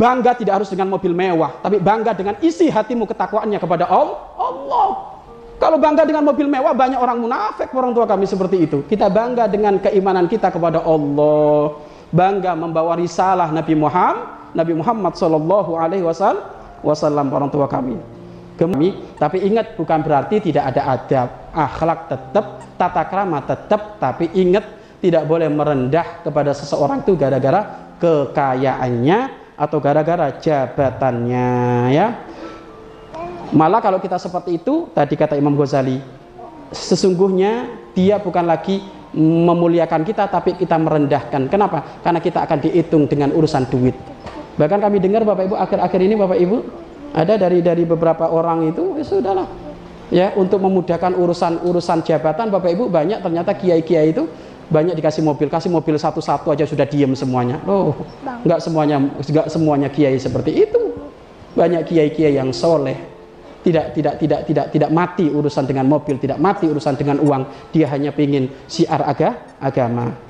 Bangga tidak harus dengan mobil mewah, tapi bangga dengan isi hatimu ketakwaannya kepada Allah. Kalau bangga dengan mobil mewah, banyak orang munafik orang tua kami seperti itu. Kita bangga dengan keimanan kita kepada Allah. Bangga membawa risalah Nabi Muhammad, Nabi Muhammad Shallallahu Alaihi Wasallam orang tua kami. Kami, tapi ingat bukan berarti tidak ada adab, akhlak tetap, tata krama tetap, tapi ingat tidak boleh merendah kepada seseorang itu gara-gara kekayaannya atau gara-gara jabatannya ya. Malah kalau kita seperti itu tadi kata Imam Ghazali sesungguhnya dia bukan lagi memuliakan kita tapi kita merendahkan. Kenapa? Karena kita akan dihitung dengan urusan duit. Bahkan kami dengar Bapak Ibu akhir-akhir ini Bapak Ibu ada dari dari beberapa orang itu ya sudahlah ya untuk memudahkan urusan urusan jabatan Bapak Ibu banyak ternyata kiai-kiai itu banyak dikasih mobil kasih mobil satu-satu aja sudah diem semuanya. Oh nggak semuanya nggak semuanya kiai seperti itu. Banyak kiai-kiai yang soleh. Tidak tidak tidak tidak tidak mati urusan dengan mobil tidak mati urusan dengan uang. Dia hanya ingin siar aga, agama